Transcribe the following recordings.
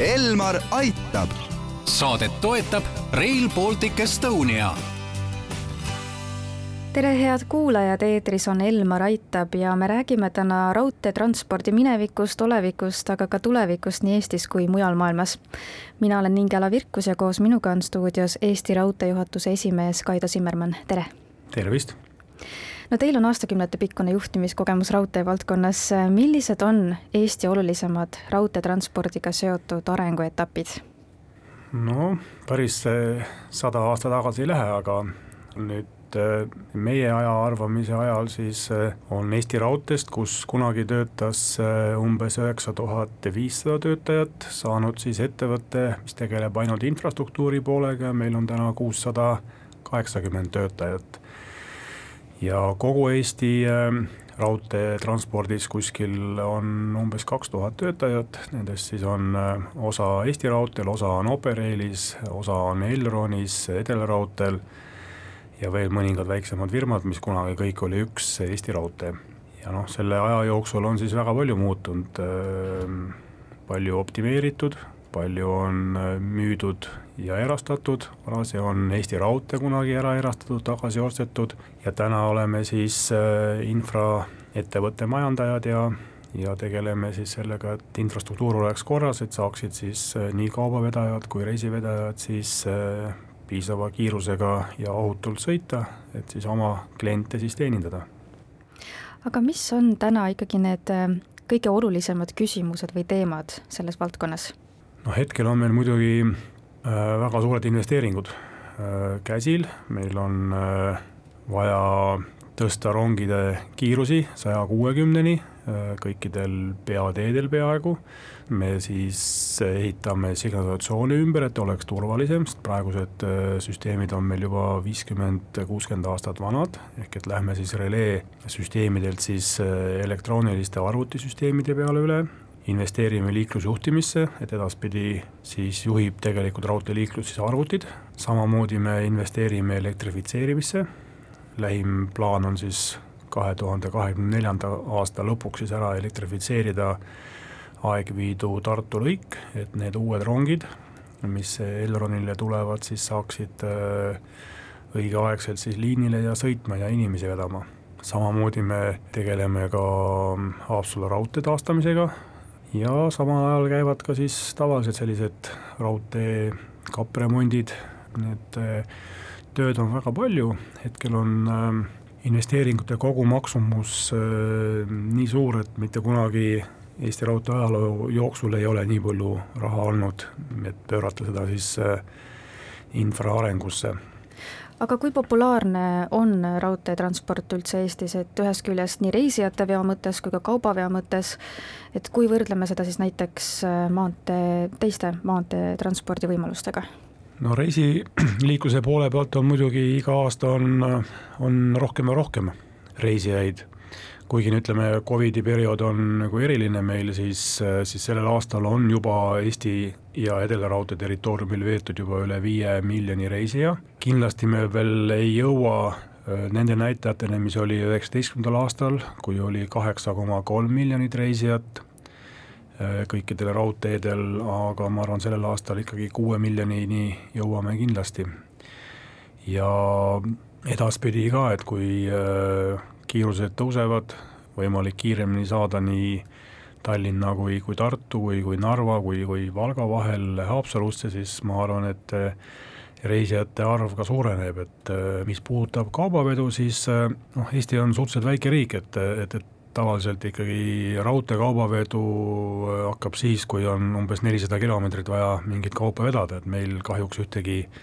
Elmar aitab. saadet toetab Rail Baltic Estonia tere, head kuulajad, eetris on Elmar Aitab ja me räägime täna raudteetranspordi minevikust, olevikust, aga ka tulevikust nii Eestis kui mujal maailmas. mina olen Ingela Virkus ja koos minuga on stuudios Eesti Raudtee juhatuse esimees Kaido Simmermann, tere! tervist! No teil on aastakümnete pikkune juhtimiskogemus raudtee valdkonnas, millised on Eesti olulisemad raudteetranspordiga seotud arenguetapid? no päris sada aastat tagasi ei lähe, aga nüüd meie aja arvamise ajal siis on Eesti Raudteest, kus kunagi töötas umbes üheksa tuhat viissada töötajat, saanud siis ettevõte, mis tegeleb ainult infrastruktuuri poolega, meil on täna kuussada kaheksakümmend töötajat ja kogu Eesti ähm, raudteetranspordis kuskil on umbes kaks tuhat töötajat, nendest siis on äh, osa Eesti Raudteel, osa on Operailis, osa on Elronis, Edelaraudteel ja veel mõningad väiksemad firmad, mis kunagi kõik oli üks Eesti Raudtee. ja noh, selle aja jooksul on siis väga palju muutunud, ähm, palju optimeeritud palju on äh, müüdud ja erastatud, varasi on Eesti Raudtee kunagi ära erastatud, tagasi ostetud ja täna oleme siis äh, infraettevõtte majandajad ja ja tegeleme siis sellega, et infrastruktuur oleks korras, et saaksid siis äh, nii kaubavedajad kui reisivedajad siis piisava kiirusega ja ohutult sõita, et siis oma kliente siis teenindada. aga mis on täna ikkagi need kõige olulisemad küsimused või teemad selles valdkonnas? Noh, hetkel on meil muidugi äh, väga suured investeeringud äh, käsil, meil on äh, vaja tõsta rongide kiirusi saja kuuekümneni kõikidel peateedel peaaegu. me siis ehitame signalisatsiooni ümber, et oleks turvalisem, sest praegused süsteemid on meil juba viiskümmend, kuuskümmend aastat vanad. ehk et lähme siis relee süsteemidelt siis elektrooniliste arvutisüsteemide peale üle investeerime liiklusjuhtimisse, et edaspidi siis juhib tegelikult raudteeliiklust siis arvutid, samamoodi me investeerime elektrifitseerimisse, lähim plaan on siis kahe tuhande kahekümne neljanda aasta lõpuks siis ära elektrifitseerida Aegviidu Tartu lõik, et need uued rongid, mis Elronile tulevad, siis saaksid äh, õigeaegselt siis liinile ja sõitma ja inimesi vedama. samamoodi me tegeleme ka Haapsalu raudtee taastamisega ja samal ajal käivad ka siis tavalised sellised raudtee kappremondid, need äh, tööd on väga palju, hetkel on äh, investeeringute kogumaksumus äh, nii suur, et mitte kunagi Eesti Raudtee ajaloo jooksul ei ole nii palju raha olnud, et pöörata seda siis infra arengusse aga kui populaarne on raudteetransport üldse Eestis, et ühest küljest nii reisijate veo mõttes kui ka kaubaveo mõttes, et kui võrdleme seda siis näiteks äh, maantee, teiste maanteetranspordi võimalustega? no reisiliikluse poole pealt on muidugi iga aasta on, on rohkem ja rohkem reisijaid kuigi no ütleme, Covidi periood on nagu eriline meil, siis, siis sellel aastal on juba Eesti ja Edelaraudtee territooriumil veetud juba üle viie miljoni reisija. kindlasti me veel ei jõua äh, nende näitajateni, mis oli üheksateistkümnendal aastal, kui oli kaheksa koma kolm miljonit reisijat äh, kõikidel raudteedel, aga ma arvan, sellel aastal ikkagi kuue miljonini jõuame kindlasti. ja edaspidi ka, et kui äh, kiirused tõusevad, võimalik kiiremini saada nii Tallinna kui, kui Tartu või kui Narva kui, kui Valga vahel Haapsalusse, siis ma arvan, et eh, reisijate arv ka suureneb, et eh, mis puudutab kaubavedu, siis eh, noh, Eesti on suhteliselt väike riik, et, et, et tavaliselt ikkagi raudteekaubavedu hakkab siis, kui on umbes nelisada kilomeetrit vaja mingit kaupa vedada, et meil kahjuks ühtegi äh,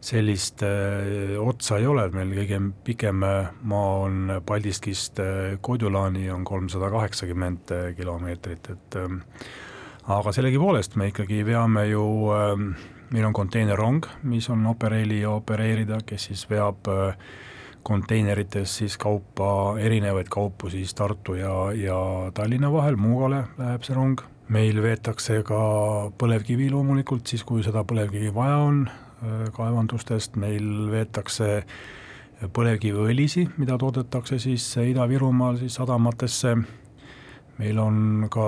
sellist äh, otsa ei ole, meil kõige pikem äh, maa on Paldiskist äh, Kodulani on kolmsada kaheksakümmend kilomeetrit, et aga sellegipoolest me ikkagi veame ju, meil on konteinerrong, mis on Operaili opereerida, kes siis veab konteinerites siis kaupa, erinevaid kaupu siis Tartu ja, ja Tallinna vahel, Muugale läheb see rong. Meil veetakse ka põlevkivi loomulikult siis, kui seda põlevkivi vaja on, kaevandustest, meil veetakse põlevkiviõlisi, mida toodetakse siis Ida-Virumaal siis sadamatesse. meil on ka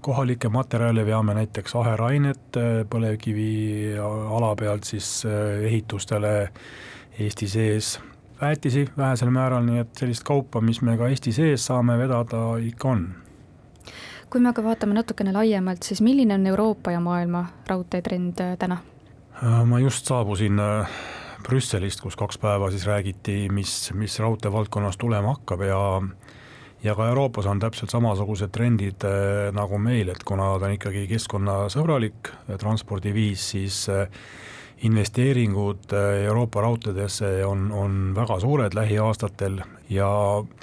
kohalikke materjale, veame näiteks aherainet põlevkivi ala pealt siis ehitustele Eesti sees, väetisi vähesel määral, nii et sellist kaupa, mis me ka Eesti sees saame vedada, ikka on kui me aga vaatame natukene laiemalt, siis milline on Euroopa ja maailma raudteetrend täna? Ma just saabusin Brüsselist, kus kaks päeva siis räägiti, mis, mis raudtee valdkonnas tulema hakkab ja ja ka Euroopas on täpselt samasugused trendid äh, nagu meil, et kuna ta on ikkagi keskkonnasõbralik äh, transpordiviis, siis äh, investeeringud Euroopa raudteedesse on, on väga suured lähiaastatel ja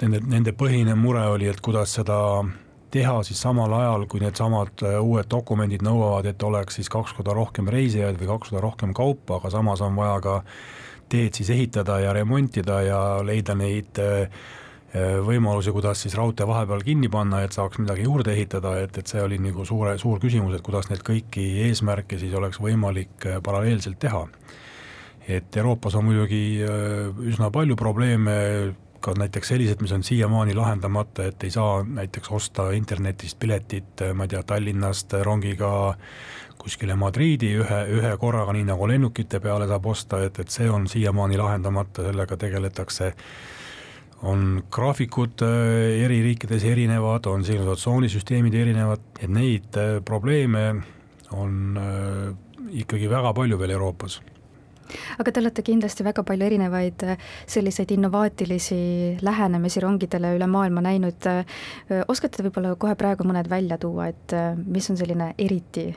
nende, nende põhine mure oli, et kuidas seda teha siis samal ajal, kui needsamad uued dokumendid nõuavad, et oleks siis kaks korda rohkem reisijaid või kaks korda rohkem kaupa, aga samas on vaja ka teed siis ehitada ja remontida ja leida neid võimalusi, kuidas siis raudtee vahepeal kinni panna, et saaks midagi juurde ehitada, et, et see oli nagu suure, suur küsimus, et kuidas neid kõiki eesmärke siis oleks võimalik paralleelselt teha. et Euroopas on muidugi üsna palju probleeme, ka näiteks sellised, mis on siiamaani lahendamata, et ei saa näiteks osta internetist piletit, ma ei tea, Tallinnast rongiga kuskile Madriidi ühe, ühe korraga, nii nagu lennukite peale saab osta, et, et see on siiamaani lahendamata, sellega tegeletakse. On graafikud eri riikides erinevad, on signalisatsioonisüsteemid erinevad, et neid probleeme on ikkagi väga palju veel Euroopas aga te olete kindlasti väga palju erinevaid äh, selliseid innovaatilisi lähenemisi rongidele üle maailma näinud. Äh, oskate te võib-olla kohe praegu mõned välja tuua, et äh, mis on selline eriti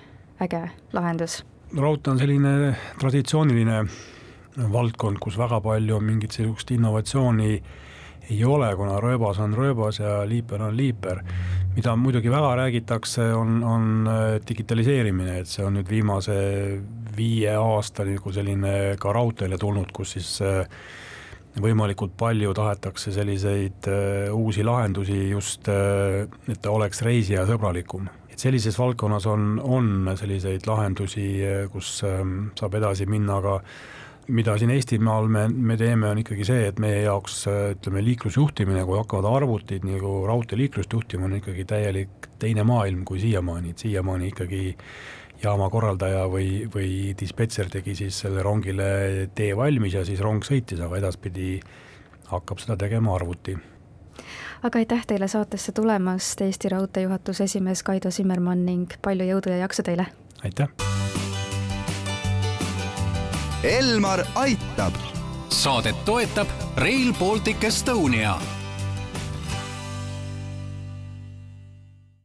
äge lahendus? raudtee on selline traditsiooniline valdkond, kus väga palju mingit sellist innovatsiooni ei ole, kuna rööbas on rööbas ja liiper on liiper. Mida muidugi väga räägitakse, on, on digitaliseerimine, et see on nüüd viimase viie aasta nagu selline ka raudteele tulnud, kus siis äh, võimalikult palju tahetakse selliseid äh, uusi lahendusi just, äh, et ta oleks reisijasõbralikum. et sellises valdkonnas on, on selliseid lahendusi, kus ähm, saab edasi minna, aga mida siin Eestimaal me, me teeme, on ikkagi see, et meie jaoks ütleme, liiklusjuhtimine, kui hakkavad arvutid nagu raudteeliiklust juhtima, on ikkagi täielik teine maailm kui siiamaani, et siiamaani ikkagi jaama korraldaja või, või dispetšer tegi siis selle rongile tee valmis ja siis rong sõitis, aga edaspidi hakkab seda tegema arvuti. aga aitäh teile saatesse tulemast, Eesti Raudtee juhatuse esimees Kaido Simmermann ning palju jõudu ja jaksu teile! aitäh! Elmar aitab! saadet toetab Rail Baltic Estonia